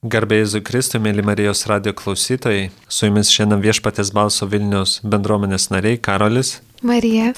Garbėjai Zukristui, mėly Marijos radio klausytojai, su jumis šiandien viešpatės balso Vilnius bendruomenės nariai Karolis. Marija.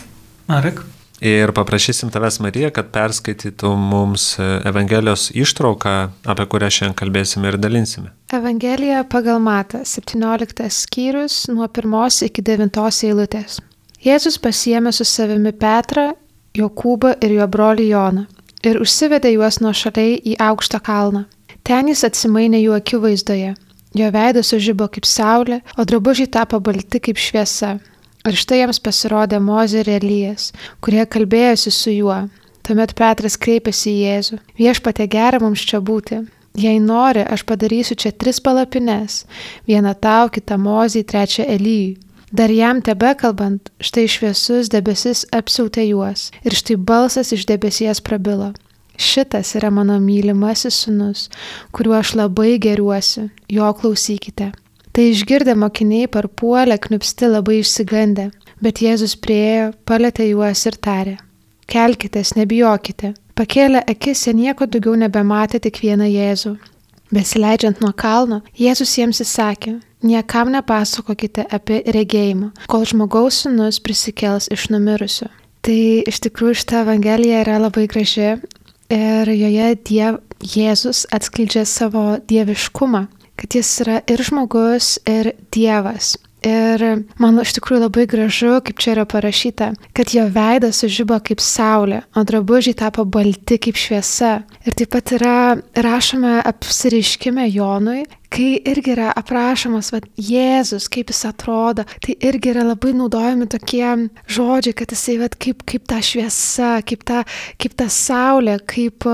Marek. Ir paprašysim tavęs, Marija, kad perskaitytų mums Evangelijos ištrauką, apie kurią šiandien kalbėsime ir dalinsime. Evangelija pagal Matą, 17 skyrius, nuo 1 iki 9 eilutės. Jėzus pasiemė su savimi Petrą, Jokūbą ir jo brolį Joną ir užsivedė juos nuo šaliai į aukštą kalną. Ten jis atsimainė jų akivaizdoje. Jo veidas sužybo kaip saulė, o drabužiai tapo balti kaip šviesa. Ir štai jiems pasirodė Mozė ir Elijas, kurie kalbėjosi su juo. Tuomet Petras kreipėsi į Jėzų. Viešpatė gera mums čia būti. Jei nori, aš padarysiu čia tris palapines. Vieną tau, kitą Mozijai, trečią Elyjui. Dar jam tebe kalbant, štai šviesus debesis apsiautė juos. Ir štai balsas iš debesies prabilo. Šitas yra mano mylimasis sunus, kuriuo aš labai geriuosi, jo klausykite. Tai išgirdę mokiniai parpuolę knipsti labai išsigandę, bet Jėzus priejo, palėtė juos ir tarė. Kelkitės, nebijokite. Pakėlę akis, jie nieko daugiau nebematė tik vieną Jėzų. Besileidžiant nuo kalno, Jėzus jiems įsakė, niekam nepasakokite apie regėjimą, kol žmogaus sunus prisikels iš numirusių. Tai iš tikrųjų šitą Evangeliją yra labai graži ir joje diev, Jėzus atskleidžia savo dieviškumą, kad jis yra ir žmogus, ir dievas. Ir man iš tikrųjų labai gražu, kaip čia yra parašyta, kad jo veidas sužybo kaip saulė, o drabužiai tapo balti kaip šviesa. Ir taip pat yra rašoma apsiriškime Jonui, kai irgi yra aprašomas, va, Jėzus, kaip jis atrodo, tai irgi yra labai naudojami tokie žodžiai, kad jisai, va, kaip, kaip ta šviesa, kaip ta, kaip ta saulė, kaip,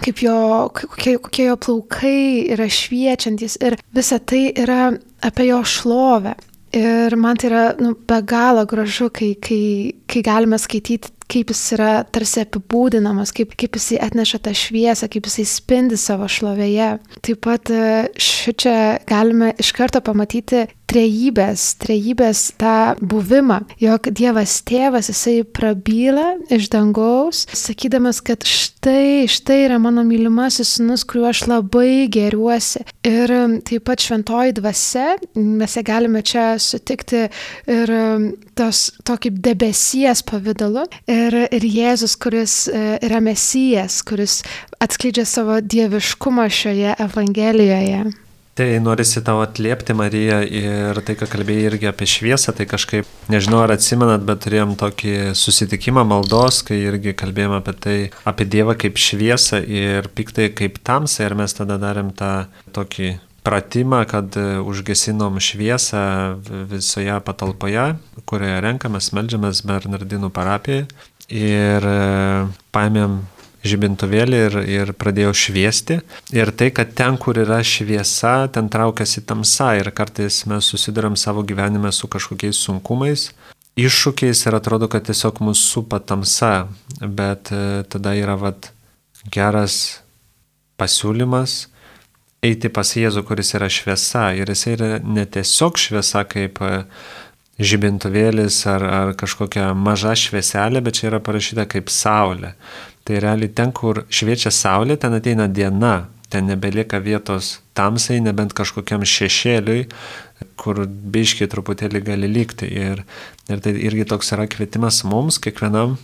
kaip jo, kokie, kokie jo plaukai yra šviečiantis ir visa tai yra apie jo šlovę. Ir man tai yra nu, be galo gražu, kai, kai, kai galime skaityti, kaip jis yra tarsi apibūdinamas, kaip, kaip jisai atneša tą šviesą, kaip jisai spindi savo šlovėje. Taip pat e, šičia galime iš karto pamatyti trejybės, trejybės tą buvimą, jog Dievas tėvas, jisai prabyla iš dangaus, sakydamas, kad štai, štai yra mano mylimasis sunus, kuriuo aš labai geriuosi. Ir um, taip pat šventoji dvasia, mes ją galime čia sutikti ir um, tos, to kaip debesies pavydalu. Ir, ir Jėzus, kuris e, yra mesijas, kuris atskleidžia savo dieviškumą šioje Evangelijoje. Tai norisi tau atliepti, Marija, ir tai, ką kalbėjai irgi apie šviesą, tai kažkaip, nežinau ar atsimenat, bet turėjom tokį susitikimą maldos, kai irgi kalbėjome apie tai, apie Dievą kaip šviesą ir piktai kaip tamsą, ir mes tada darėm tą tokį pratimą, kad užgesinom šviesą visoje patalpoje, kurioje renkamės, melžiamės Bernardinų parapijoje ir paėmėm žibintuvėlį ir, ir pradėjau šviesti. Ir tai, kad ten, kur yra šviesa, ten traukiasi tamsa ir kartais mes susidurėm savo gyvenime su kažkokiais sunkumais, iššūkiais ir atrodo, kad tiesiog mūsų supa tamsa, bet e, tada yra vat, geras pasiūlymas eiti pas Jėzų, kuris yra šviesa. Ir jis yra ne tiesiog šviesa kaip e, žibintuvėlis ar, ar kažkokia maža švieselė, bet čia yra parašyta kaip saulė. Tai realiai ten, kur šviečia saulė, ten ateina diena, ten nebelieka vietos tamsai, nebent kažkokiam šešėliui, kur biškiai truputėlį gali likti. Ir, ir tai irgi toks yra kvietimas mums, kiekvienam,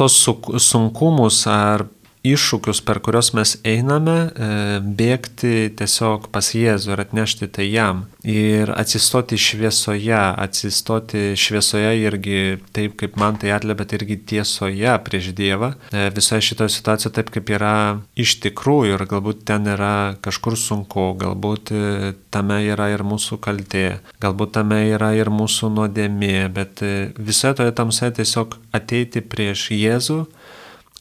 tos sunkumus ar iššūkius, per kuriuos mes einame, e, bėgti tiesiog pas Jėzų ir atnešti tai jam. Ir atsistoti šviesoje, atsistoti šviesoje irgi taip, kaip man tai atlia, bet irgi tiesoje prieš Dievą. E, visoje šitoje situacijoje taip, kaip yra iš tikrųjų ir galbūt ten yra kažkur sunku, galbūt e, tame yra ir mūsų kaltė, galbūt tame yra ir mūsų nuodėmė, bet visoje toje tamsoje tiesiog ateiti prieš Jėzų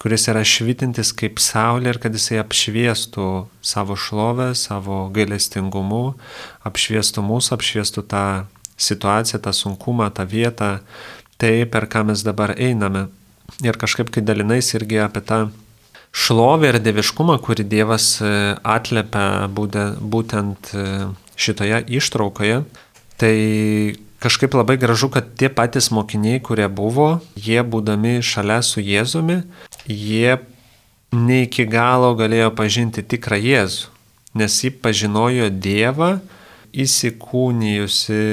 kuris yra švitintis kaip saulė ir kad jisai apšviestų savo šlovę, savo gailestingumu, apšviestų mūsų, apšviestų tą situaciją, tą sunkumą, tą vietą, tai per ką mes dabar einame. Ir kažkaip, kai dalinais irgi apie tą šlovę ir dieviškumą, kurį Dievas e, atlepia būtent e, šitoje ištraukoje, tai kažkaip labai gražu, kad tie patys mokiniai, kurie buvo, jie būdami šalia su Jėzumi, jie ne iki galo galėjo pažinti tikrą Jėzų. nes ji pažinojo Dievą įsikūnijusi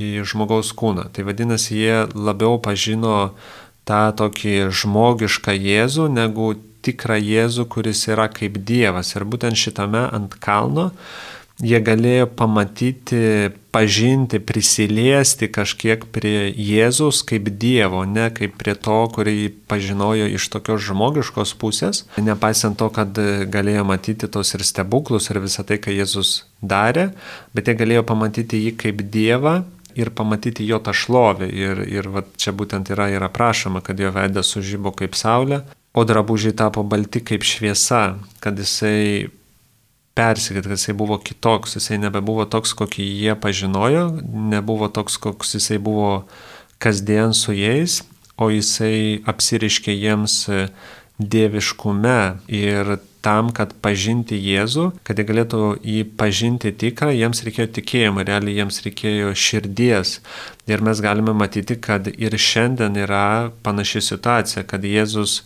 į žmogaus kūną. Tai vadinasi, jie labiau pažino tą tokį žmogišką Jėzų negu tikrą Jėzų, kuris yra kaip Dievas. Ir būtent šitame ant kalno jie galėjo pamatyti, pažinti, prisiliesti kažkiek prie Jėzus kaip Dievo, ne kaip prie to, kurį pažinojo iš tokios žmogiškos pusės, nepaisant to, kad galėjo matyti tos ir stebuklus ir visą tai, ką Jėzus darė, bet jie galėjo pamatyti jį kaip Dievą ir pamatyti jo tą šlovę. Ir, ir va, čia būtent yra ir aprašoma, kad jo veidas sužybo kaip saulė, o drabužiai tapo balti kaip šviesa, kad jisai persikėt, kad jisai buvo kitoks, jisai nebebuvo toks, kokį jie pažinojo, nebuvo toks, koks jisai buvo kasdien su jais, o jisai apsiriškė jiems dieviškume ir tam, kad pažinti Jėzų, kad jie galėtų jį pažinti tikrą, jiems reikėjo tikėjimo, realiai jiems reikėjo širdies. Ir mes galime matyti, kad ir šiandien yra panaši situacija, kad Jėzus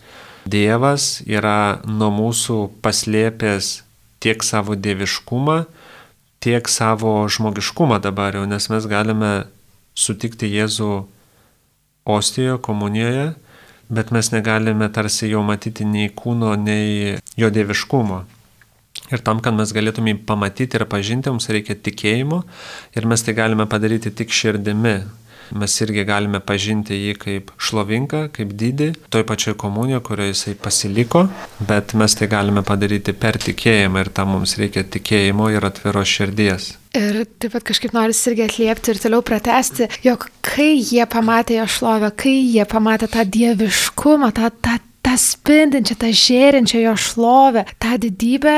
Dievas yra nuo mūsų paslėpęs tiek savo dieviškumą, tiek savo žmogiškumą dabar jau, nes mes galime sutikti Jėzų ostijoje, komunijoje, bet mes negalime tarsi jau matyti nei kūno, nei jo dieviškumo. Ir tam, kad mes galėtume jį pamatyti ir pažinti, mums reikia tikėjimo ir mes tai galime padaryti tik širdimi. Mes irgi galime pažinti jį kaip šlovingą, kaip didį, toj pačioj komunijoje, kurioje jisai pasiliko, bet mes tai galime padaryti per tikėjimą ir tam mums reikia tikėjimo ir atviros širdies. Ir taip pat kažkaip noris irgi atliepti ir toliau pratesti, jog kai jie pamatė jo šlovę, kai jie pamatė tą dieviškumą, tą, tą, tą spindinčią, tą žėrinčią jo šlovę, tą didybę,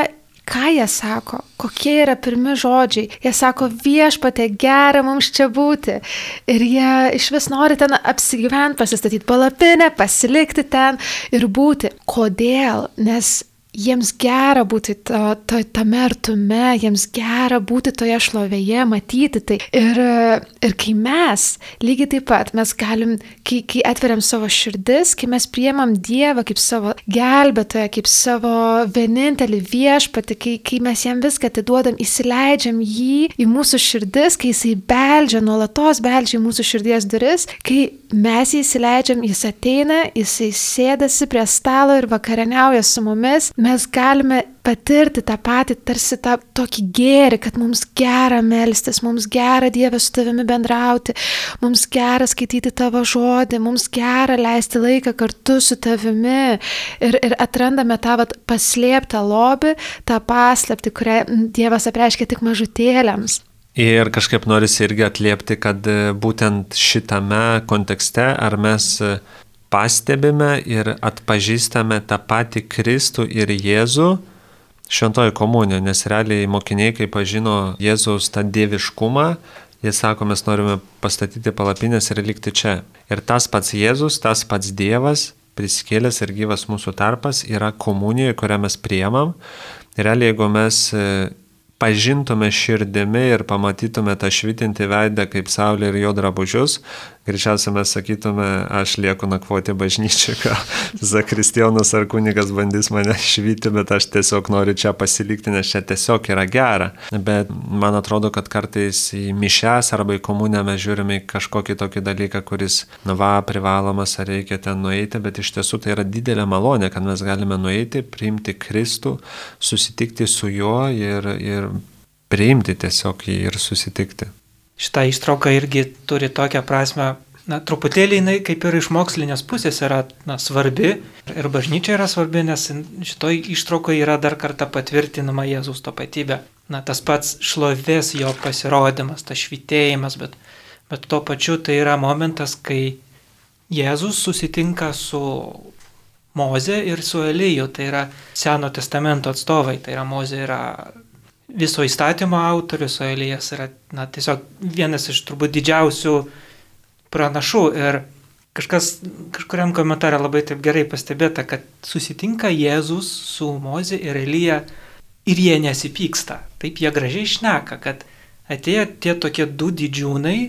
ką jie sako, kokie yra pirmi žodžiai. Jie sako, viešpatė, gera mums čia būti. Ir jie iš vis nori ten apsigyventi, pasistatyti palapinę, pasilikti ten ir būti. Kodėl? Nes jiems gera būti to, to, tame artume, jiems gera būti toje šlovėje, matyti tai. Ir, ir kai mes, lygiai taip pat, mes galim, kai, kai atveriam savo širdis, kai mes priemam Dievą kaip savo gelbėtoją, kaip savo vienintelį viešpatį, kai, kai mes jam viską atiduodam, įsileidžiam jį į mūsų širdis, kai jisai beldžia, nuolatos beldžia į mūsų širdies duris, kai mes jį įsileidžiam, jis ateina, jisai sėdasi prie stalo ir vakarieniauja su mumis, mes galime patirti tą patį, tarsi tą tokį gėrį, kad mums gera melstis, mums gera Dievė su tavimi bendrauti, mums gera skaityti tavo žodį, mums gera leisti laiką kartu su tavimi ir, ir atrandame tą vat, paslėptą lobį, tą paslapti, kurią Dievas apreiškia tik mažutėliams. Ir kažkaip norisi irgi atliepti, kad būtent šitame kontekste, ar mes pastebime ir atpažįstame tą patį Kristų ir Jėzų šventoji komunija, nes realiai mokiniai, kai pažino Jėzaus tą dieviškumą, jie sako, mes norime pastatyti palapinės ir likti čia. Ir tas pats Jėzus, tas pats Dievas, prisikėlęs ir gyvas mūsų tarpas, yra komunija, kurią mes priemam. Ir realiai, jeigu mes pažintume širdimi ir pamatytume tą švitinti veidą kaip saulė ir jo drabužius, greičiausiai mes sakytume, aš lieku nakvoti bažnyčiai, ką Zakristijonas ar kunigas bandys mane švyti, bet aš tiesiog noriu čia pasilikti, nes čia tiesiog yra gera. Bet man atrodo, kad kartais į mišęs arba į komunę mes žiūrime į kažkokį tokį dalyką, kuris, na va, privalomas ar reikia ten nueiti, bet iš tiesų tai yra didelė malonė, kad mes galime nueiti, priimti Kristų, susitikti su juo ir, ir priimti tiesiog jį ir susitikti šita ištrauka irgi turi tokią prasme, na, truputėlį jinai kaip ir iš mokslinės pusės yra na, svarbi ir bažnyčia yra svarbi, nes šitoj ištraukoje yra dar kartą patvirtinama Jėzaus tapatybė. Na, tas pats šlovės jo pasirodymas, tas švitėjimas, bet, bet tuo pačiu tai yra momentas, kai Jėzus susitinka su Moze ir su Elyju, tai yra Seno testamento atstovai, tai yra Moze yra viso įstatymo autorius, o Elijas yra na, tiesiog vienas iš turbūt didžiausių pranašų. Ir kažkas kažkuriam komentarė labai taip gerai pastebėta, kad susitinka Jėzus su Moze ir Elija ir jie nesipyksta. Taip jie gražiai šneka, kad atėjo tie tokie du didžiūnai,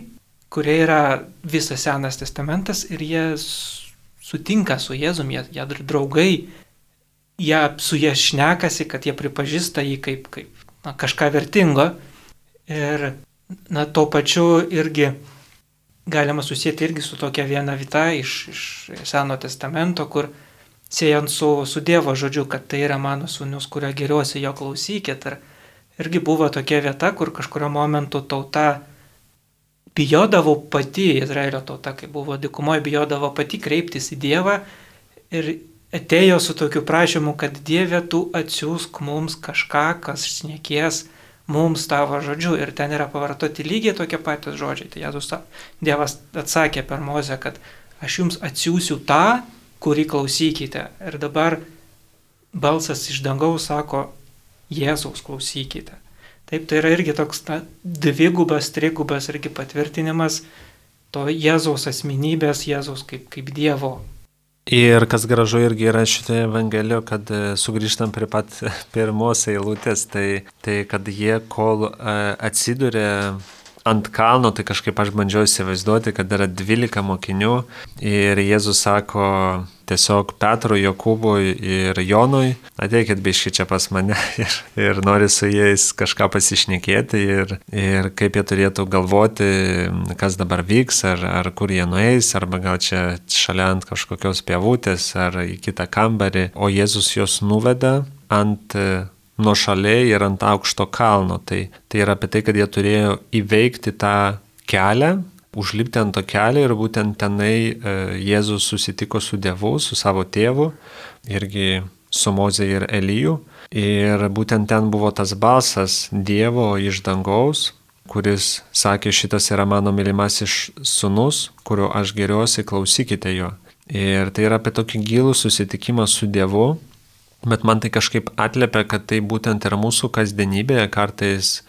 kurie yra visas Senas testamentas ir jie sutinka su Jėzum, jie, jie draugai jie su jie šnekasi, kad jie pripažįsta jį kaip, kaip na, kažką vertingo. Ir na, tuo pačiu irgi galima susijęti irgi su tokia viena vieta iš, iš Seno testamento, kur siejant su, su Dievo žodžiu, kad tai yra mano sūnus, kurio geriausiai jo klausykit. Ir irgi buvo tokia vieta, kur kažkurio momentu tauta bijodavo pati, Izraelio tauta, kai buvo dikumoje, bijodavo pati kreiptis į Dievą ir atėjo su tokiu prašymu, kad Dieve tu atsiųsk mums kažką, kas šnekės mums tavo žodžiu. Ir ten yra pavartoti lygiai tokie patys žodžiai. Tai Jėzus, Dievas atsakė per Mozę, kad aš jums atsiųsiu tą, kurį klausykite. Ir dabar balsas iš dangaus sako, Jėzaus klausykite. Taip, tai yra irgi toks na, dvigubas, trigubas irgi patvirtinimas to Jėzaus asmenybės, Jėzaus kaip, kaip Dievo Ir kas gražu irgi yra šitoje Evangelijoje, kad e, sugrįžtam prie pat pirmos eilutės, tai, tai kad jie kol e, atsiduria ant kalno, tai kažkaip aš bandžiau įsivaizduoti, kad yra 12 mokinių ir Jėzus sako tiesiog Petrui, Jokūbui ir Jonui, ateikit biški čia pas mane. Ir, ir nori su jais kažką pasišnekėti ir, ir kaip jie turėtų galvoti, kas dabar vyks, ar, ar kur jie nueis, arba gal čia šalia ant kažkokios pievutės ar į kitą kambarį, o Jėzus juos nuveda ant nuo šaliai ir ant aukšto kalno. Tai, tai yra apie tai, kad jie turėjo įveikti tą kelią, užlipti ant to kelio ir būtent tenai e, Jėzus susitiko su Dievu, su savo tėvu, irgi su Moze ir Elyju. Ir būtent ten buvo tas balsas Dievo iš dangaus, kuris sakė, šitas yra mano mylimasis sunus, kurio aš geriausiai klausykite jo. Ir tai yra apie tokį gilų susitikimą su Dievu, bet man tai kažkaip atlėpia, kad tai būtent yra mūsų kasdienybėje, kartais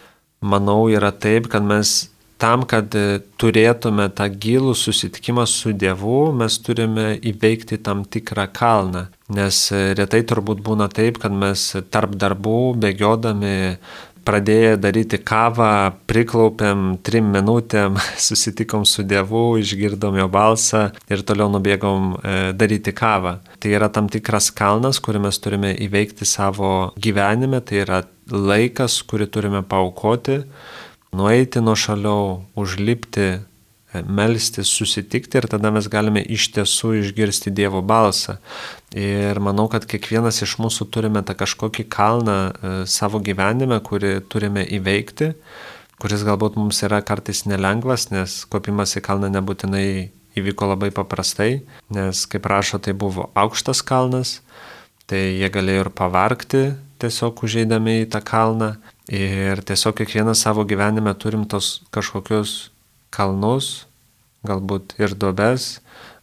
manau yra taip, kad mes tam, kad turėtume tą gilų susitikimą su Dievu, mes turime įveikti tam tikrą kalną. Nes retai turbūt būna taip, kad mes tarp darbų bėgiodami pradėję daryti kavą, priklaupėm trim minutėm, susitikom su Dievu, išgirdom jo balsą ir toliau nubėgom e, daryti kavą. Tai yra tam tikras kalnas, kurį mes turime įveikti savo gyvenime, tai yra laikas, kurį turime paukoti, nueiti nuo šaliau, užlipti melstis, susitikti ir tada mes galime iš tiesų išgirsti Dievo balsą. Ir manau, kad kiekvienas iš mūsų turime tą kažkokį kalną e, savo gyvenime, kurį turime įveikti, kuris galbūt mums yra kartais nelengvas, nes kopimas į kalną nebūtinai įvyko labai paprastai, nes, kaip rašo, tai buvo aukštas kalnas, tai jie galėjo ir pavarkti tiesiog užeidami į tą kalną. Ir tiesiog kiekvieną savo gyvenime turim tos kažkokius kalnus, galbūt ir duobes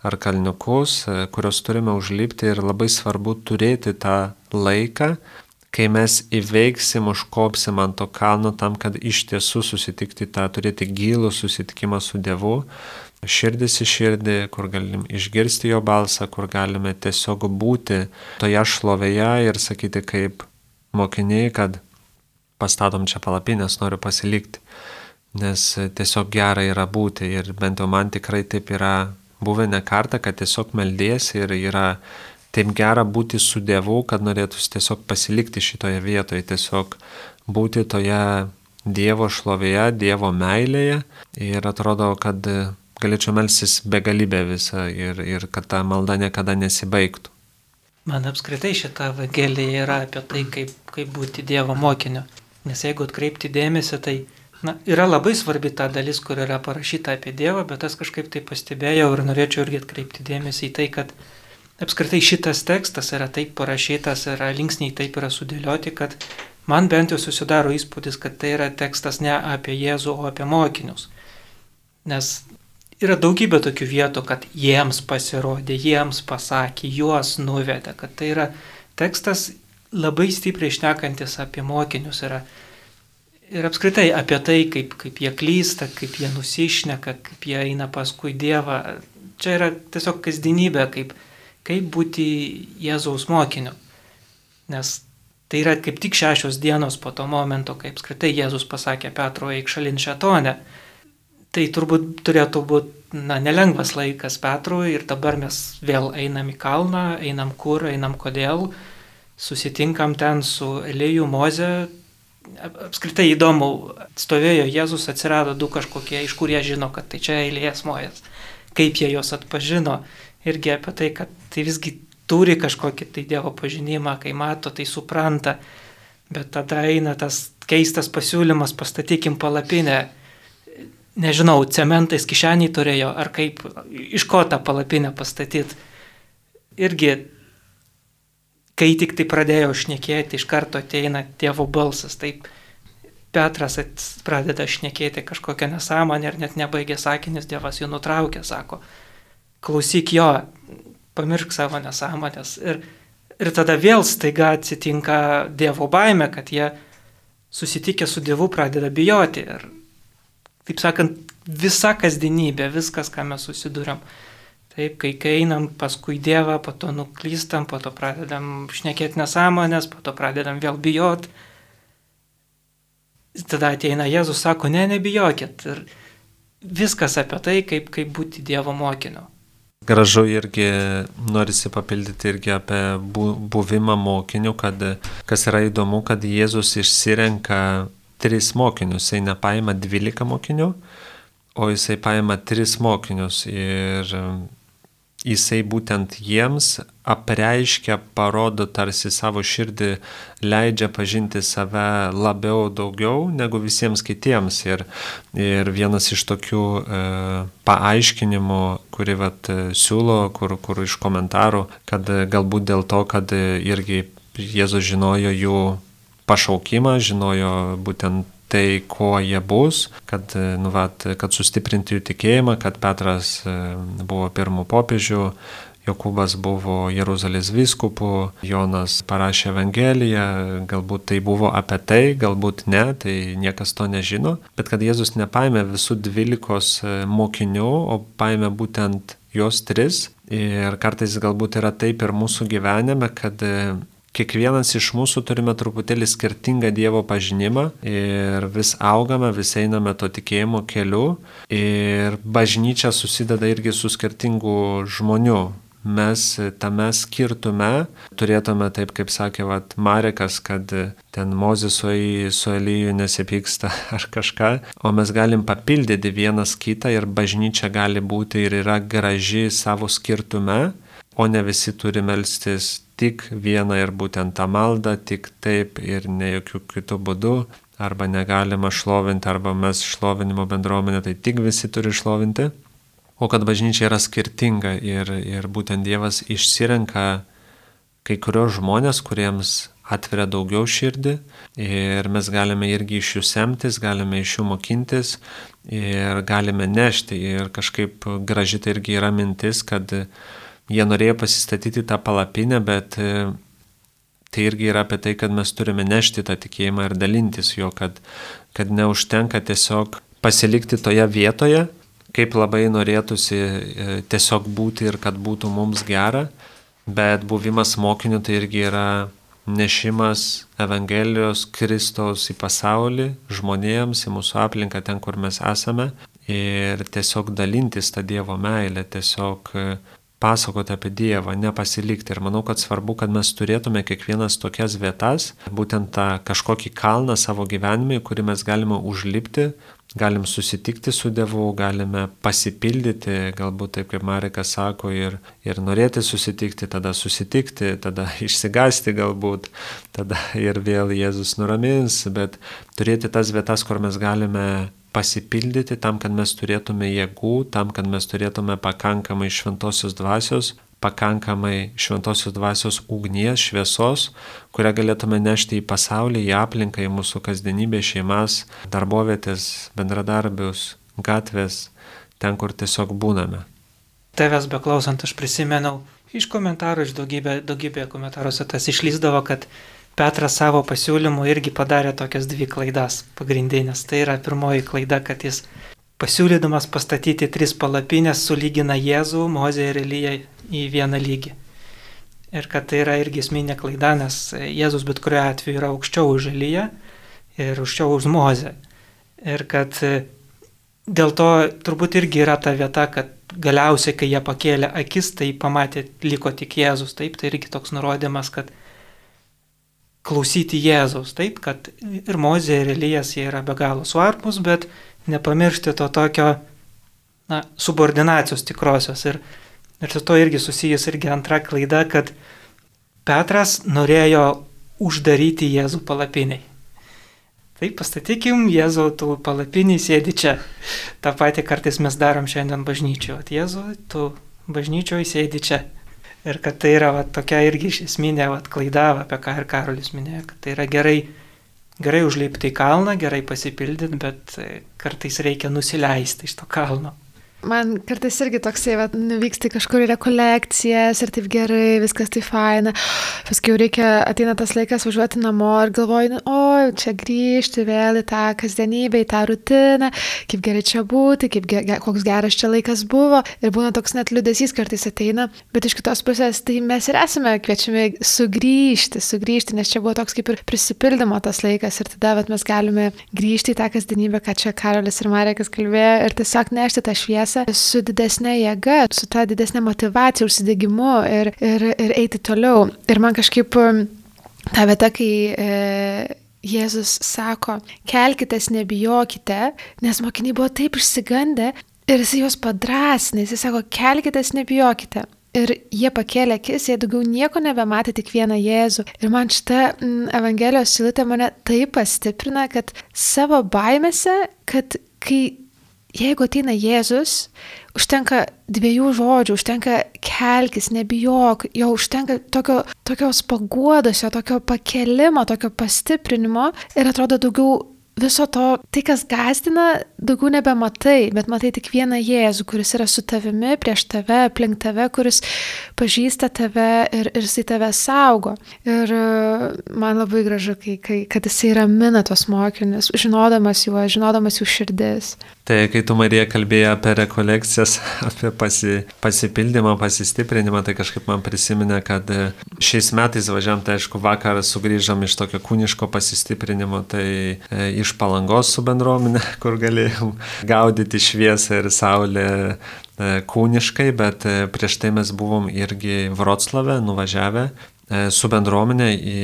ar kalniukus, e, kuriuos turime užlipti ir labai svarbu turėti tą laiką, kai mes įveiksim, užkopsim ant to kalno tam, kad iš tiesų susitikti tą, turėti gilų susitikimą su Dievu, širdis į širdį, kur galim išgirsti jo balsą, kur galime tiesiog būti toje šlovėje ir sakyti kaip mokiniai, kad pastatom čia palapinės, noriu pasilikti nes tiesiog gera yra būti ir bent jau man tikrai taip yra buvę ne kartą, kad tiesiog meldėsi ir yra taip gera būti su Dievu, kad norėtųsi tiesiog pasilikti šitoje vietoje, tiesiog būti toje Dievo šlovėje, Dievo meilėje ir atrodo, kad galėčiau melsis begalybę visą ir, ir kad ta malda niekada nesibaigtų. Man apskritai šita evangelija yra apie tai, kaip, kaip būti Dievo mokiniu. Nes jeigu atkreipti dėmesį, tai Na, yra labai svarbi ta dalis, kur yra parašyta apie Dievą, bet aš kažkaip tai pastebėjau ir norėčiau irgi atkreipti dėmesį į tai, kad apskritai šitas tekstas yra taip parašytas, yra linksniai taip yra sudėlioti, kad man bent jau susidaro įspūdis, kad tai yra tekstas ne apie Jėzų, o apie mokinius. Nes yra daugybė tokių vietų, kad jiems pasirodė, jiems pasakė, juos nuvedė, kad tai yra tekstas labai stipriai išnekantis apie mokinius. Yra ir apskritai apie tai, kaip, kaip jie klysta, kaip jie nusišneka, kaip jie eina paskui Dievą. Čia yra tiesiog kasdienybė, kaip, kaip būti Jėzaus mokiniu. Nes tai yra kaip tik šešios dienos po to momento, kai apskritai Jėzus pasakė Petro eik šalin šetonę. Tai turbūt turėtų būti na, nelengvas laikas Petrui ir dabar mes vėl einam į kalną, einam kur, einam kodėl. susitinkam ten su Elėjų Moze. Apskritai įdomu, stovėjo Jėzus, atsirado du kažkokie, iš kur jie žino, kad tai čia Elėjas Mojas. Kaip jie juos atpažino. Irgi apie tai, kad tai visgi turi kažkokį tai Dievo pažinimą, kai mato, tai supranta. Bet tada eina tas keistas pasiūlymas, pastatykim palapinę. Nežinau, cementais kišenį turėjo, ar kaip, iš ko tą palapinę pastatyti. Irgi kai tik tai pradėjo šnekėti, iš karto ateina tėvo balsas. Taip Petras pradeda šnekėti kažkokią nesąmonę ir net nebaigė sakinis, Dievas jų nutraukė, sako, klausyk jo, pamiršk savo nesąmonės. Ir, ir tada vėl staiga atsitinka Dievo baime, kad jie susitikę su Dievu pradeda bijoti. Ir, taip sakant, visa kasdienybė, viskas, ką mes susidurėm Taip, kai, kai einam paskui Dievą, po to nuklystam, po to pradedam šnekėti nesąmonės, po to pradedam vėl bijot. Tada ateina Jėzus, sako, ne, nebijokit. Ir viskas apie tai, kaip, kaip būti Dievo mokiniu. Gražu irgi norisi papildyti irgi apie bu, buvimą mokiniu, kad kas yra įdomu, kad Jėzus išsirenka tris mokinius, jisai nepaima dvylika mokinių, o jisai paima tris mokinius ir jisai būtent jiems apreiškia, parodo tarsi savo širdį, leidžia pažinti save labiau daugiau negu visiems kitiems. Ir, ir vienas iš tokių e, paaiškinimų, kurį vat, siūlo, kur, kur iš komentarų, kad galbūt dėl to, kad irgi Jėzus žinojo jų pašaukimą, žinojo būtent tai, kuo jie bus, kad, nu, vat, kad sustiprinti jų tikėjimą, kad Petras e, buvo pirmų popiežių, Jokūbas buvo Jeruzalės vyskupu, Jonas parašė Evangeliją, galbūt tai buvo apie tai, galbūt ne, tai niekas to nežino, bet kad Jėzus nepaėmė visų dvylikos e, mokinių, o paėmė būtent juos tris. Ir kartais galbūt yra taip ir mūsų gyvenime, kad e, kiekvienas iš mūsų turime truputėlį skirtingą Dievo pažinimą ir vis augame, vis einame to tikėjimo keliu. Ir bažnyčia susideda irgi su skirtingų žmonių. Mes tame skirtume. Turėtume, taip kaip sakė vat, Marekas, kad ten Mozės su, su Elyju nesipyksta ar kažką, o mes galim papildyti vienas kitą ir bažnyčia gali būti ir yra graži savo skirtume, o ne visi turi melstis tik vieną ir būtent tą maldą, tik taip ir ne jokių kitų būdų, arba negalima šlovinti, arba mes šlovinimo bendruomenė, tai tik visi turi šlovinti. O kad bažnyčia yra skirtinga ir, ir būtent Dievas išsirenka kai kurios žmonės, kuriems atveria daugiau širdį ir mes galime irgi iš jų semtis, galime iš jų mokintis ir galime nešti. Ir kažkaip graži tai irgi yra mintis, kad jie norėjo pasistatyti tą palapinę, bet e, tai irgi yra apie tai, kad mes turime nešti tą tikėjimą ir dalintis jo, kad, kad neužtenka tiesiog pasilikti toje vietoje, kaip labai norėtųsi e, tiesiog būti ir kad būtų mums gera, bet buvimas mokiniu tai irgi yra nešimas Evangelijos Kristaus į pasaulį, žmonėms, į mūsų aplinką, ten, kur mes esame ir tiesiog dalintis tą Dievo meilę, tiesiog e, pasakoti apie Dievą, nepasilikti. Ir manau, kad svarbu, kad mes turėtume kiekvienas tokias vietas, būtent tą kažkokį kalną savo gyvenime, kurį mes galime užlipti, galim susitikti su Dievu, galime pasipildyti, galbūt taip kaip Marikas sako, ir, ir norėti susitikti, tada susitikti, tada išsigasti galbūt, tada ir vėl Jėzus nuramins, bet turėti tas vietas, kur mes galime pasipildyti tam, kad mes turėtume jėgų, tam, kad mes turėtume pakankamai šventosios dvasios, pakankamai šventosios dvasios ugnies, šviesos, kurią galėtume nešti į pasaulį, į aplinką, į mūsų kasdienybę, šeimas, darbovietės, bendradarbius, gatvės, ten, kur tiesiog būname. Tavęs beklausant, aš prisimenau iš komentarų, iš daugybė, daugybė komentaruose tas išlyzdavo, kad Petras savo pasiūlymu irgi padarė tokias dvi klaidas pagrindinės. Tai yra pirmoji klaida, kad jis pasiūlydamas pastatyti tris palapinės sulygina Jėzų, Mozę ir Eliją į vieną lygį. Ir kad tai yra irgi esminė klaida, nes Jėzus bet kuriuo atveju yra aukščiau už Eliją ir aukščiau už Mozę. Ir kad dėl to turbūt irgi yra ta vieta, kad galiausiai, kai jie pakėlė akis, tai pamatė, liko tik Jėzus. Taip, tai irgi toks nurodymas, kad klausyti Jėzaus. Taip, kad ir Mozė, ir Elijas jie yra be galo svarbus, bet nepamiršti to tokio na, subordinacijos tikrosios. Ir, ir su to irgi susijęs irgi antra klaida, kad Petras norėjo uždaryti Jėzų palapiniai. Tai pastatykim, Jėzau, tu palapiniai sėdi čia. Ta pati kartais mes darom šiandien bažnyčioje. Jėzau, tu bažnyčioje sėdi čia. Ir kad tai yra va, tokia irgi esminė va, klaida, va, apie ką ir Karolis minėjo, kad tai yra gerai, gerai užlipti į kalną, gerai pasipildyti, bet e, kartais reikia nusileisti iš to kalno. Man kartais irgi toksai, va, nuvyksti kažkur į rekolekcijas ir taip gerai, viskas taip faina. Paskui jau reikia, ateina tas laikas važiuoti namo ir galvoju, nu, oi, čia grįžti vėl į tą kasdienybę, į tą rutiną, kaip gerai čia būti, kaip ge koks geras čia laikas buvo. Ir būna toks net liūdėsys kartais ateina. Bet iš kitos pusės, tai mes ir esame kviečiami sugrįžti, sugrįžti, nes čia buvo toks kaip ir prisipildymo tas laikas. Ir tada mes galime grįžti į tą kasdienybę, ką čia Karolis ir Marekas kalbėjo, ir tiesiog nešti tą šviesą šviesą su didesnė jėga, su ta didesnė motivacija, užsidegimu ir, ir, ir eiti toliau. Ir man kažkaip um, ta vieta, kai e, Jėzus sako, kelkitės, nebijokite, nes mokiniai buvo taip išsigandę ir jis juos padrasina, jis sako, kelkitės, nebijokite. Ir jie pakėlė akis, jie daugiau nieko nebematė, tik vieną Jėzų. Ir man šitą mm, Evangelijos silutė mane taip pastiprina, kad savo baimėse, kad kai jeigu ateina Jėzus, užtenka dviejų žodžių, užtenka kelkis, nebijok, jo užtenka tokio, tokios paguodos, jo tokio pakelimo, tokio pastiprinimo ir atrodo daugiau viso to, tai kas gazdina, daugiau nebematai, bet matai tik vieną Jėzų, kuris yra su tavimi, prieš tave, aplink tave, kuris pažįsta tave ir, ir jisai tave saugo. Ir e, man labai gražu, kai, kai, kad jisai ramina tos mokinius, žinodamas juos, žinodamas jų širdis. Tai kai tu Marija kalbėjo apie rekolekcijas, apie pasi, pasipildymą, pasistiprinimą, tai kažkaip man prisiminė, kad e, šiais metais važiavam, tai aišku, vakar sugrįžom iš tokio kūniško pasistiprinimo, tai e, iš palangos su bendruomenė, kur galėjom gaudyti šviesą ir saulę e, kūniškai, bet prieš tai mes buvom irgi Vroclave nuvažiavę su bendruomenė į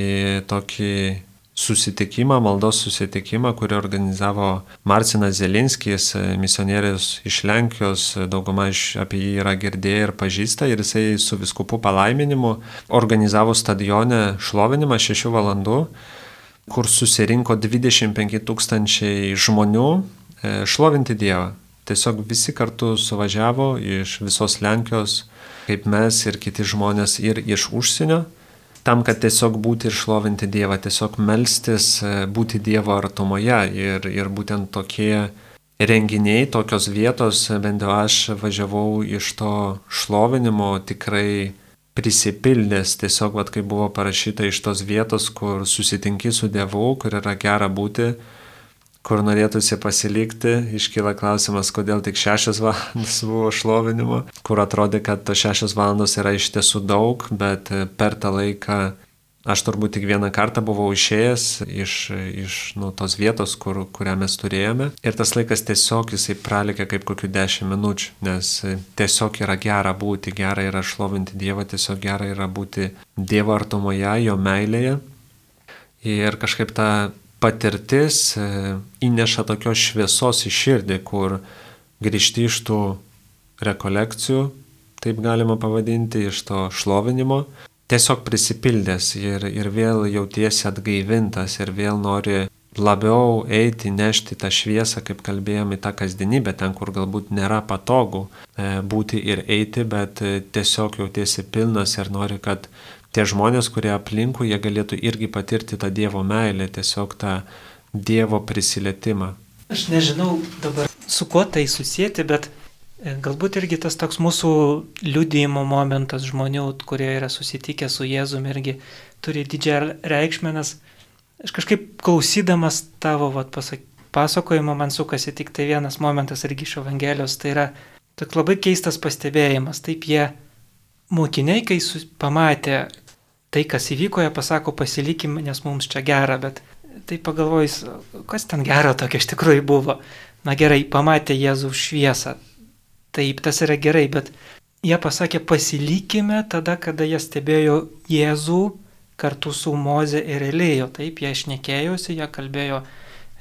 tokį susitikimą, maldos susitikimą, kurį organizavo Marcinas Zelinskis, misionierius iš Lenkijos, dauguma iš apie jį yra girdėję ir pažįsta, ir jisai su viskupu palaiminimu organizavo stadione šlovinimą 6 valandų kur susirinko 25 tūkstančiai žmonių e, šlovinti Dievą. Tiesiog visi kartu suvažiavo iš visos Lenkijos, kaip mes ir kiti žmonės ir iš užsienio, tam, kad tiesiog būti ir šlovinti Dievą, tiesiog melstis, e, būti Dievo artumoje. Ir, ir būtent tokie renginiai, tokios vietos, bent jau aš važiavau iš to šlovinimo tikrai prisipildęs, tiesiog, vat, kaip buvo parašyta iš tos vietos, kur susitinki su Dievu, kur yra gera būti, kur norėtųsi pasilikti, iškyla klausimas, kodėl tik šešios valandos buvo šlovinimo, kur atrodė, kad tos šešios valandos yra iš tiesų daug, bet per tą laiką Aš turbūt tik vieną kartą buvau išėjęs iš, iš nu, tos vietos, kur, kurią mes turėjome. Ir tas laikas tiesiog jisai pralikė kaip kokių dešimt minučių, nes tiesiog yra gera būti, gera yra šlovinti Dievą, tiesiog gera yra būti Dievo artumoje, jo meilėje. Ir kažkaip ta patirtis e, įneša tokios šviesos į širdį, kur grįžti iš tų rekolekcijų, taip galima pavadinti, iš to šlovinimo tiesiog prisipildęs ir, ir vėl jautiesi atgaivintas ir vėl nori labiau eiti, nešti tą šviesą, kaip kalbėjome, tą kasdienybę, ten, kur galbūt nėra patogu e, būti ir eiti, bet e, tiesiog jautiesi pilnas ir nori, kad tie žmonės, kurie aplinkų, jie galėtų irgi patirti tą Dievo meilę, tiesiog tą Dievo prisilietimą. Aš nežinau dabar su kuo tai susijęti, bet E, galbūt irgi tas toks mūsų liudijimo momentas žmonių, kurie yra susitikę su Jėzumi, irgi turi didžiąją reikšmę, nes aš kažkaip klausydamas tavo vat, pasak, pasakojimo man sukasi tik tai vienas momentas irgi iš Evangelijos, tai yra toks labai keistas pastebėjimas. Taip jie mokiniai, kai pamatė tai, kas įvyko, jie pasako pasilikim, nes mums čia gera, bet tai pagalvojus, kas ten gero tokio iš tikrųjų buvo. Na gerai, pamatė Jėzų šviesą, Taip, tas yra gerai, bet jie pasakė pasilikime tada, kada jie stebėjo Jėzų kartu su Moze ir Elėjo. Taip, jie išnekėjosi, jie kalbėjo,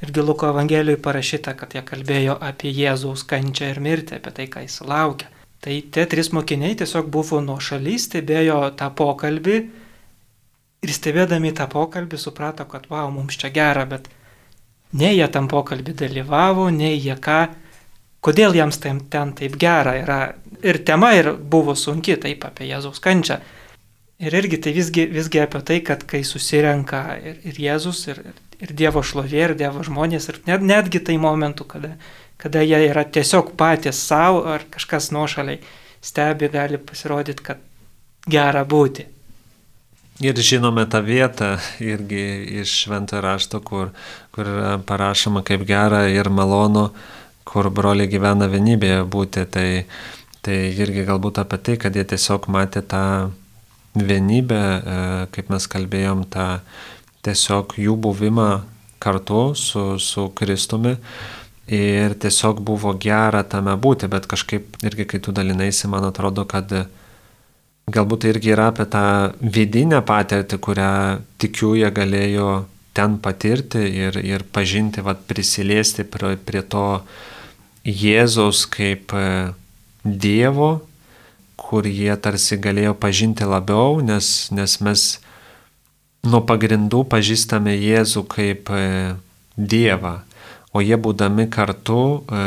irgi Luko Evangelijoje parašyta, kad jie kalbėjo apie Jėzaus kančią ir mirtį, apie tai, ką jis laukia. Tai tie trys mokiniai tiesiog buvo nuo šaly, stebėjo tą pokalbį ir stebėdami tą pokalbį suprato, kad wow, mums čia gera, bet nei jie tam pokalbį dalyvavo, nei jie ką, kodėl jiems ten, ten taip gera yra. Ir tema ir buvo sunki, taip apie Jėzaus kančią. Ir irgi tai visgi, visgi apie tai, kad kai susirenka ir, ir Jėzus, ir, ir Dievo šlovė, ir Dievo žmonės, ir net, netgi tai momentu, kada, kada jie yra tiesiog patys savo ar kažkas nuošaliai stebi, gali pasirodyti, kad gera būti. Ir žinome tą vietą irgi iš šventą rašto, kur, kur parašoma kaip gera ir malonu, kur broliai gyvena vienybėje būti. Tai, tai irgi galbūt apie tai, kad jie tiesiog matė tą vienybę, e, kaip mes kalbėjom, tą tiesiog jų buvimą kartu su, su Kristumi. Ir tiesiog buvo gera tame būti, bet kažkaip irgi, kai tu dalinaisi, man atrodo, kad galbūt tai irgi yra apie tą vidinę patirtį, kurią tikiu jie galėjo ten patirti ir, ir pažinti, vat, prisiliesti prie, prie to Jėzaus kaip e, Dievo, kur jie tarsi galėjo pažinti labiau, nes, nes mes nuo pagrindų pažįstame Jėzų kaip e, Dievą, o jie būdami kartu e,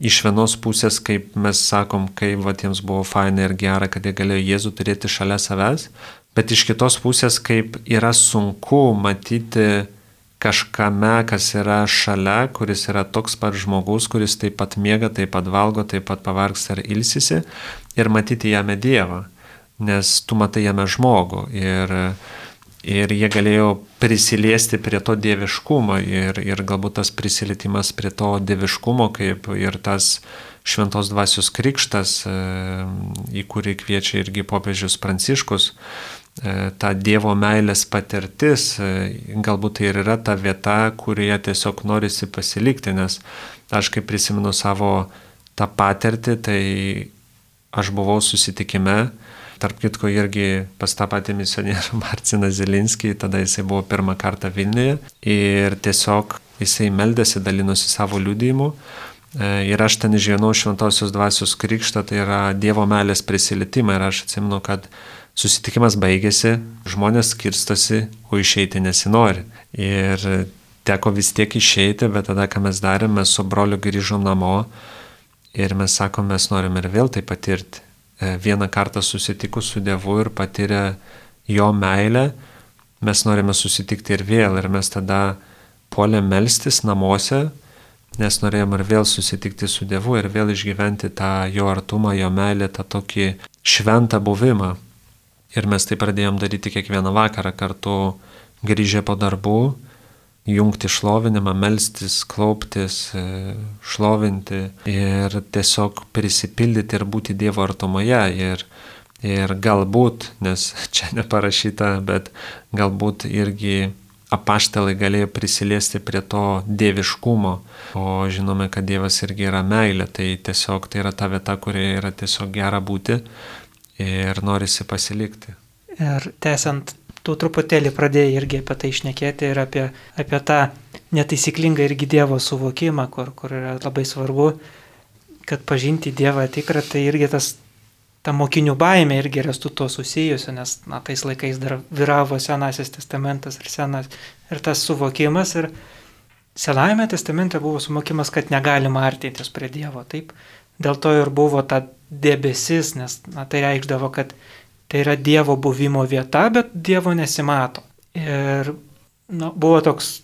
iš vienos pusės, kaip mes sakom, kaip va, jiems buvo faina ir gera, kad jie galėjo Jėzų turėti šalia savęs, bet iš kitos pusės, kaip yra sunku matyti kažkame, kas yra šalia, kuris yra toks pat žmogus, kuris taip pat miega, taip pat valgo, taip pat pavargs ar ilsisi ir matyti jame Dievą, nes tu matai jame žmogų ir, ir jie galėjo prisiliesti prie to dieviškumo ir, ir galbūt tas prisilietimas prie to dieviškumo, kaip ir tas šventos dvasios krikštas, e, į kurį kviečia irgi popiežius Pranciškus, E, ta Dievo meilės patirtis, e, galbūt tai ir yra ta vieta, kurioje tiesiog norisi pasilikti, nes aš kaip prisimenu savo tą patirtį, tai aš buvau susitikime, tarp kitko irgi pas tą patį misionierių Marciną Zelinskį, tada jisai buvo pirmą kartą Vilniuje ir tiesiog jisai meldėsi, dalinosi savo liudijimu. E, ir aš ten išgyvenau šventosios dvasios krikštą, tai yra Dievo meilės prisilietimą ir aš atsimenu, kad susitikimas baigėsi, žmonės skirstosi, o išeiti nesinori. Ir teko vis tiek išeiti, bet tada, ką mes darėme, mes su broliu grįžom namo ir mes sakom, mes norim ir vėl tai patirti. E, vieną kartą susitikus su Dievu ir patyrę jo meilę, mes norime susitikti ir vėl. Ir mes tada puolėm melstis namuose, nes norėjom ir vėl susitikti su Dievu ir vėl išgyventi tą jo artumą, jo meilę, tą tokį šventą buvimą. Ir mes tai pradėjom daryti kiekvieną vakarą kartu grįžę po darbų, jungti šlovinimą, melstis, klauptis, e, šlovinti ir tiesiog prisipildyti ir būti Dievo artumoje. Ir, ir galbūt, nes čia neparašyta, bet galbūt irgi apaštalai galėjo prisiliesti prie to dieviškumo, o žinome, kad Dievas irgi yra meilė, tai tiesiog tai yra ta vieta, kurioje yra tiesiog gera būti ir norisi pasilikti. Ir tęsiant, tu truputėlį pradėjai irgi apie tai išnekėti ir apie, apie tą netaisyklingą irgi Dievo suvokimą, kur, kur yra labai svarbu, kad pažinti Dievą tikrą, tai irgi tas ta mokinių baimė irgi yra su tuo susijusi, nes na, tais laikais dar vyravo Senasis testamentas ir, senas, ir tas suvokimas. Ir Senajame testamente buvo suvokimas, kad negalima artintis prie Dievo. Taip, dėl to ir buvo ta debesis, nes na, tai reikšdavo, kad tai yra Dievo buvimo vieta, bet Dievo nesimato. Ir na, buvo toks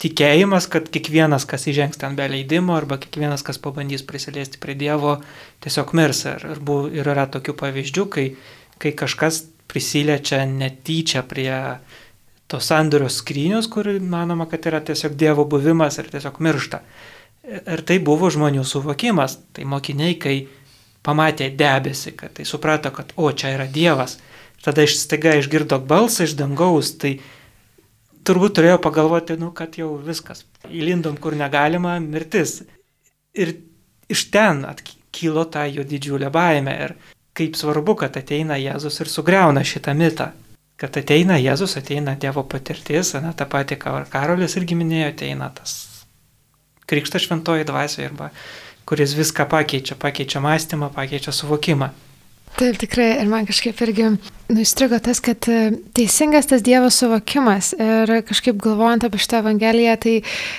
tikėjimas, kad kiekvienas, kas įžengs ten be leidimo arba kiekvienas, kas pabandys prisiliesti prie Dievo, tiesiog mirs. Ir, ir, yra tokių pavyzdžių, kai, kai kažkas prisiliečia netyčia prie tos sandorio skrynius, kur manoma, kad yra tiesiog Dievo buvimas ir tiesiog miršta. Ir tai buvo žmonių suvokimas. Tai mokiniai, kai pamatė debesį, kad tai suprato, kad o čia yra Dievas. Tada iš staiga išgirdo balsą iš dangaus, tai turbūt turėjo pagalvoti, nu, kad jau viskas. Įlindom, kur negalima, mirtis. Ir iš ten kilo ta jo didžiulė baime. Ir kaip svarbu, kad ateina Jėzus ir sugriauna šitą mitą. kad ateina Jėzus, ateina Dievo patirtis, na, tą patį Karolis irgi minėjo, ateina tas krikštas šventoji dvasia, arba kuris viską pakeičia, pakeičia mąstymą, pakeičia suvokimą. Taip, tikrai, ir man kažkaip irgi nustrigo tas, kad e, teisingas tas Dievo suvokimas ir kažkaip galvojant apie šitą Evangeliją, tai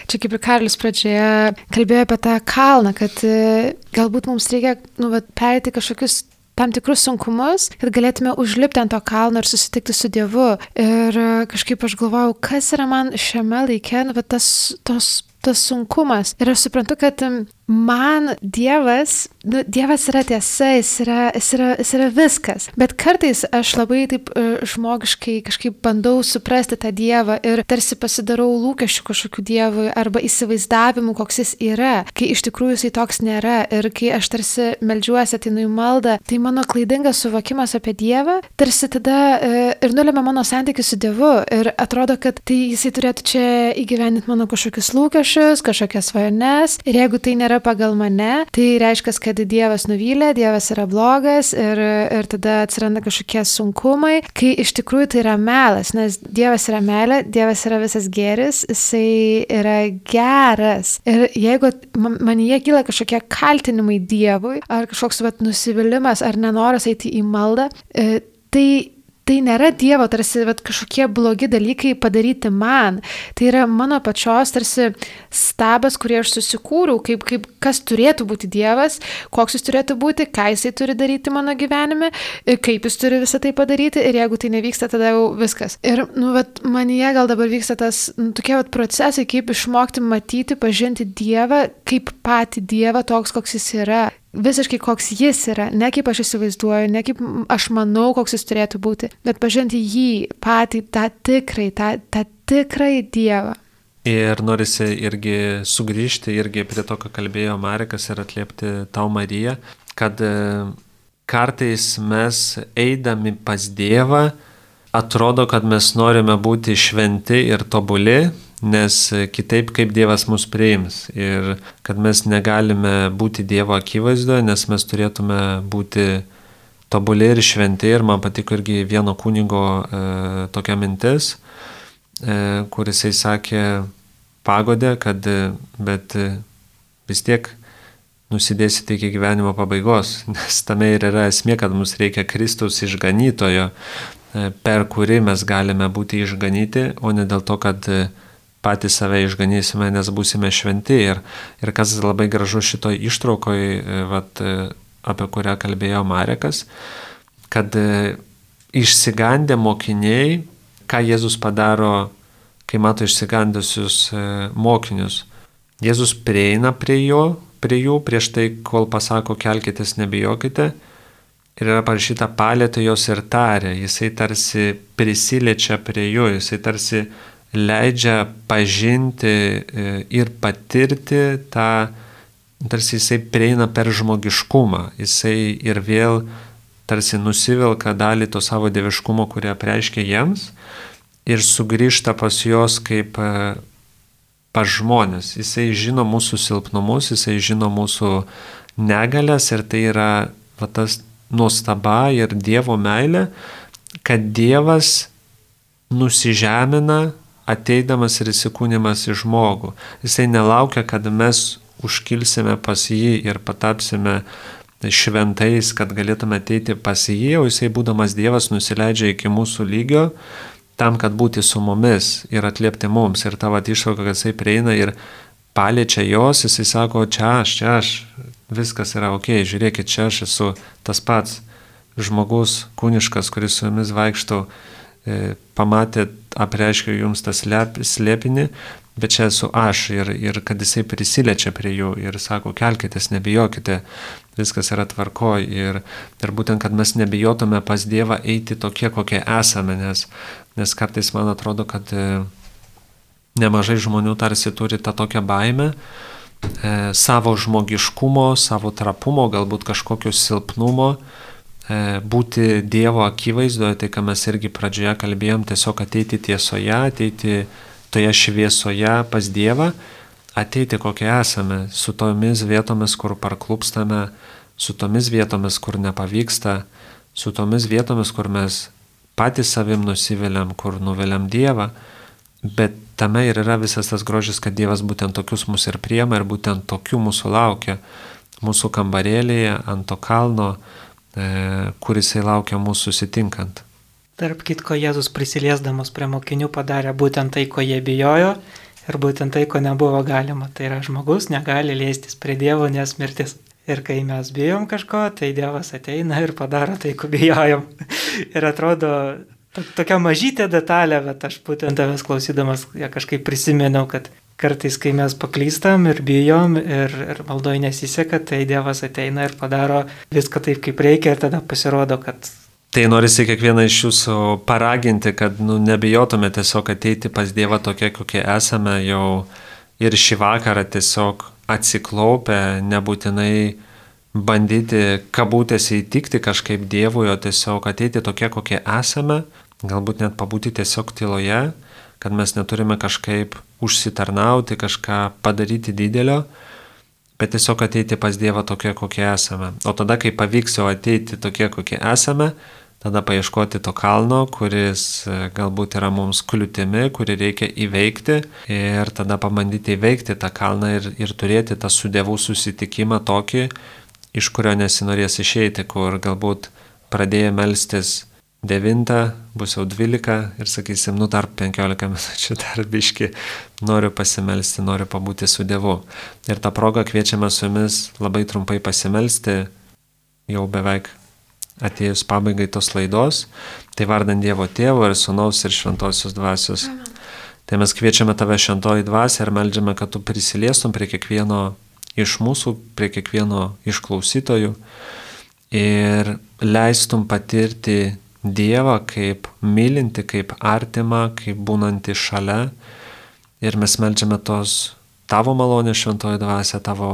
čia kaip ir Karlis pradžioje kalbėjo apie tą kalną, kad e, galbūt mums reikia nu, perėti kažkokius tam tikrus sunkumus, kad galėtume užlipti ant to kalno ir susitikti su Dievu. Ir kažkaip aš galvojau, kas yra man šiame laike, nu, tas, tos tas sunkumas. Ir aš suprantu, kad man Dievas, nu, Dievas yra tiesa, jis yra, jis, yra, jis yra viskas. Bet kartais aš labai taip e, žmogiškai kažkaip bandau suprasti tą Dievą ir tarsi pasidarau lūkesčių kažkokių Dievui arba įsivaizdavimų, koks jis yra, kai iš tikrųjų jisai toks nėra. Ir kai aš tarsi melžiuosi, ateinu į maldą, tai mano klaidingas suvokimas apie Dievą tarsi tada e, ir nulėmė mano santykių su Dievu. Ir atrodo, kad tai jisai turėtų čia įgyveninti mano kažkokius lūkesčius, kažkokias svajones. Ir jeigu tai nėra pagal mane, tai reiškia, kad Dievas nuvylė, Dievas yra blogas ir, ir tada atsiranda kažkokie sunkumai, kai iš tikrųjų tai yra melas, nes Dievas yra melė, Dievas yra visas geris, jisai yra geras. Ir jeigu manyje kyla kažkokie kaltinimai Dievui, ar kažkoks vat, nusivylimas, ar nenoras eiti į maldą, e, tai tai nėra Dievo tarsi vat, kažkokie blogi dalykai padaryti man. Tai yra mano pačios tarsi stabas, kurį aš susikūriau, kaip, kaip kas turėtų būti Dievas, koks jis turėtų būti, ką jisai turi daryti mano gyvenime, kaip jis turi visą tai padaryti ir jeigu tai nevyksta, tada jau viskas. Ir, nu, vat, manyje gal dabar vyksta tas, nu, tokie vat procesai, kaip išmokti matyti, pažinti Dievą, kaip patį Dievą toks, koks jis yra visiškai koks jis yra, ne kaip aš įsivaizduoju, ne kaip aš manau, koks jis turėtų būti, bet pažinti jį patį, tą tikrai, tą, tą tikrai Dievą. Ir norisi irgi sugrįžti irgi prie to, ką kalbėjo Marikas ir atliepti tau Mariją, kad e, kartais mes eidami pas Dievą, atrodo, kad mes norime būti šventi ir tobuli, nes kitaip kaip Dievas mus priims. Ir kad mes negalime būti Dievo akivaizdoje, nes mes turėtume būti tobuli ir šventi. Ir man patiko irgi vieno kunigo e, tokia mintis, e, kuris jisai sakė pagodė, kad bet vis tiek nusidėsite iki gyvenimo pabaigos, nes tame ir yra esmė, kad mums reikia Kristaus išganytojo, e, per kurį mes galime būti išganyti, o ne dėl to, kad e, patys save išganysime, nes būsime šventi. Ir, ir kas labai gražu šitoj ištraukoj, e, vat, e, apie kurią kalbėjo Marekas, kad e, išsigandę mokiniai, ką Jėzus padaro, kai mato išsigandusius mokinius. Jėzus prieina prie jo, prie jų, prieš tai, kol pasako, kelkitės, nebijokite. Ir yra parašyta palėtė jos ir tarė, jisai tarsi prisiliečia prie jo, jisai tarsi leidžia pažinti e, ir patirti tą, tarsi jisai prieina per žmogiškumą, jisai ir vėl tarsi nusivelka dalį to savo dieviškumo, kurį apreiškia jiems ir sugrįžta pas juos kaip e, pas žmonės. Jisai žino mūsų silpnumus, jisai žino mūsų negalės ir tai yra va, tas nuostaba ir Dievo meilė, kad Dievas nusižemina ateidamas ir įsikūnymas į žmogų. Jisai nelaukia, kad mes užkilsime pas jį ir patapsime šventais, kad galėtume ateiti pas jį, o jisai būdamas Dievas nusileidžia iki mūsų lygio tam, kad būti su mumis ir atliepti mums. Ir tavo iššauka, kad jisai prieina ir paliečia jos, jisai sako, čia aš, čia aš, viskas yra ok, žiūrėkit, čia aš esu tas pats žmogus kūniškas, kuris su jumis vaikšto E, pamatėt, apreiškiau jums tą slėpinį, bet čia esu aš ir, ir kad jisai prisiliečia prie jų ir sako, kelkitės, nebijokite, viskas yra tvarkoj. Ir, ir būtent, kad mes nebijotume pas Dievą eiti tokie, kokie esame, nes, nes kartais man atrodo, kad e, nemažai žmonių tarsi turi tą tokią baimę, e, savo žmogiškumo, savo trapumo, galbūt kažkokio silpnumo, būti Dievo akivaizdoje, tai ką mes irgi pradžioje kalbėjom, tiesiog ateiti tiesoje, ateiti toje šviesoje pas Dievą, ateiti kokie esame, su tomis vietomis, kur parklupstame, su tomis vietomis, kur nepavyksta, su tomis vietomis, kur mes patys savim nusiviliam, kur nuviliam Dievą, bet tame ir yra visas tas grožis, kad Dievas būtent tokius mus ir priema ir būtent tokių mūsų laukia. Mūsų kambarėlėje ant to kalno, e, kuris laukia mūsų susitinkant. Tarp kitko, Jėzus prisiliesdamas prie mokinių padarė būtent tai, ko jie bijojo ir būtent tai, ko nebuvo galima. Tai yra žmogus negali liestis prie Dievo, nes mirtis. Ir kai mes bijom kažko, tai Dievas ateina ir padaro tai, ko bijojom. ir atrodo, tokia mažytė detalė, bet aš būtent tavęs klausydamas ja, kažkaip prisiminiau, kad kartais, kai mes paklystam ir bijom ir, ir maldoj nesiseka, tai Dievas ateina ir padaro viską taip, kaip reikia ir tada pasirodo, kad Tai norisi kiekvieną iš jūsų paraginti, kad nu, nebijotume tiesiog ateiti pas Dievą tokie, kokie esame jau ir šį vakarą tiesiog atsiklaupę, nebūtinai bandyti kabutėse įtikti kažkaip Dievui, o tiesiog ateiti tokie, kokie esame, galbūt net pabūti tiesiog tyloje, kad mes neturime kažkaip užsitarnauti, kažką padaryti didelio, bet tiesiog ateiti pas Dievą tokie, kokie esame. O tada, kai pavyks jau ateiti tokie, kokie esame, tada paieškoti to kalno, kuris e, galbūt yra mums kliūtimi, kurį reikia įveikti ir tada pabandyti įveikti tą kalną ir, ir turėti tą su Dievu susitikimą tokį, iš kurio nesinorės išeiti, kur galbūt pradėję melstis 9, bus jau 12 ir sakysim, nu dar 15 minučių dar biški, noriu pasimelsti, noriu pabūti su Dievu. Ir tą progą kviečiame su jumis labai trumpai pasimelsti, jau beveik atėjus pabaigai tos laidos, tai vardant Dievo Tėvo ir Sūnaus ir Šventosios Dvasios. Amen. Tai mes kviečiame tave šventoji dvasia ir melžiame, kad tu prisiliestum prie kiekvieno iš mūsų, prie kiekvieno iš klausytojų ir leistum patirti Dievą kaip mylinti, kaip artimą, kaip būnanti šalia. Ir mes melžiame tos tavo malonės šventoji dvasia, tavo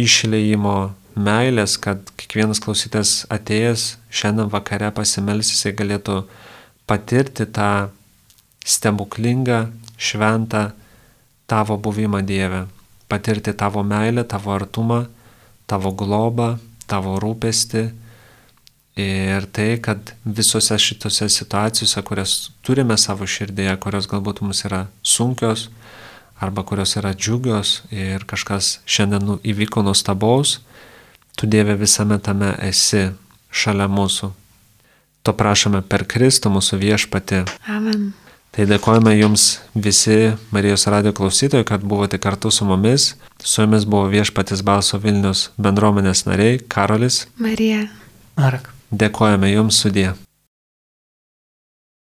išleimo meilės, kad kiekvienas klausytas atėjęs šiandien vakare pasimelsis, jisai galėtų patirti tą stebuklingą, šventą tavo buvimą Dieve, patirti tavo meilę, tavo artumą, tavo globą, tavo rūpestį. Ir tai, kad visose šitose situacijose, kurias turime savo širdėje, kurios galbūt mums yra sunkios, arba kurios yra džiugios ir kažkas šiandien nu, įvyko nuostabaus, Tu Dieve visame tame esi šalia mūsų. To prašome per Kristų mūsų viešpati. Amen. Tai dėkojame Jums visi Marijos radio klausytojai, kad buvote kartu su mumis. Su Jumis buvo viešpatis Balso Vilnius bendruomenės nariai Karolis. Marija. Mark. Dėkojame Jums sudė.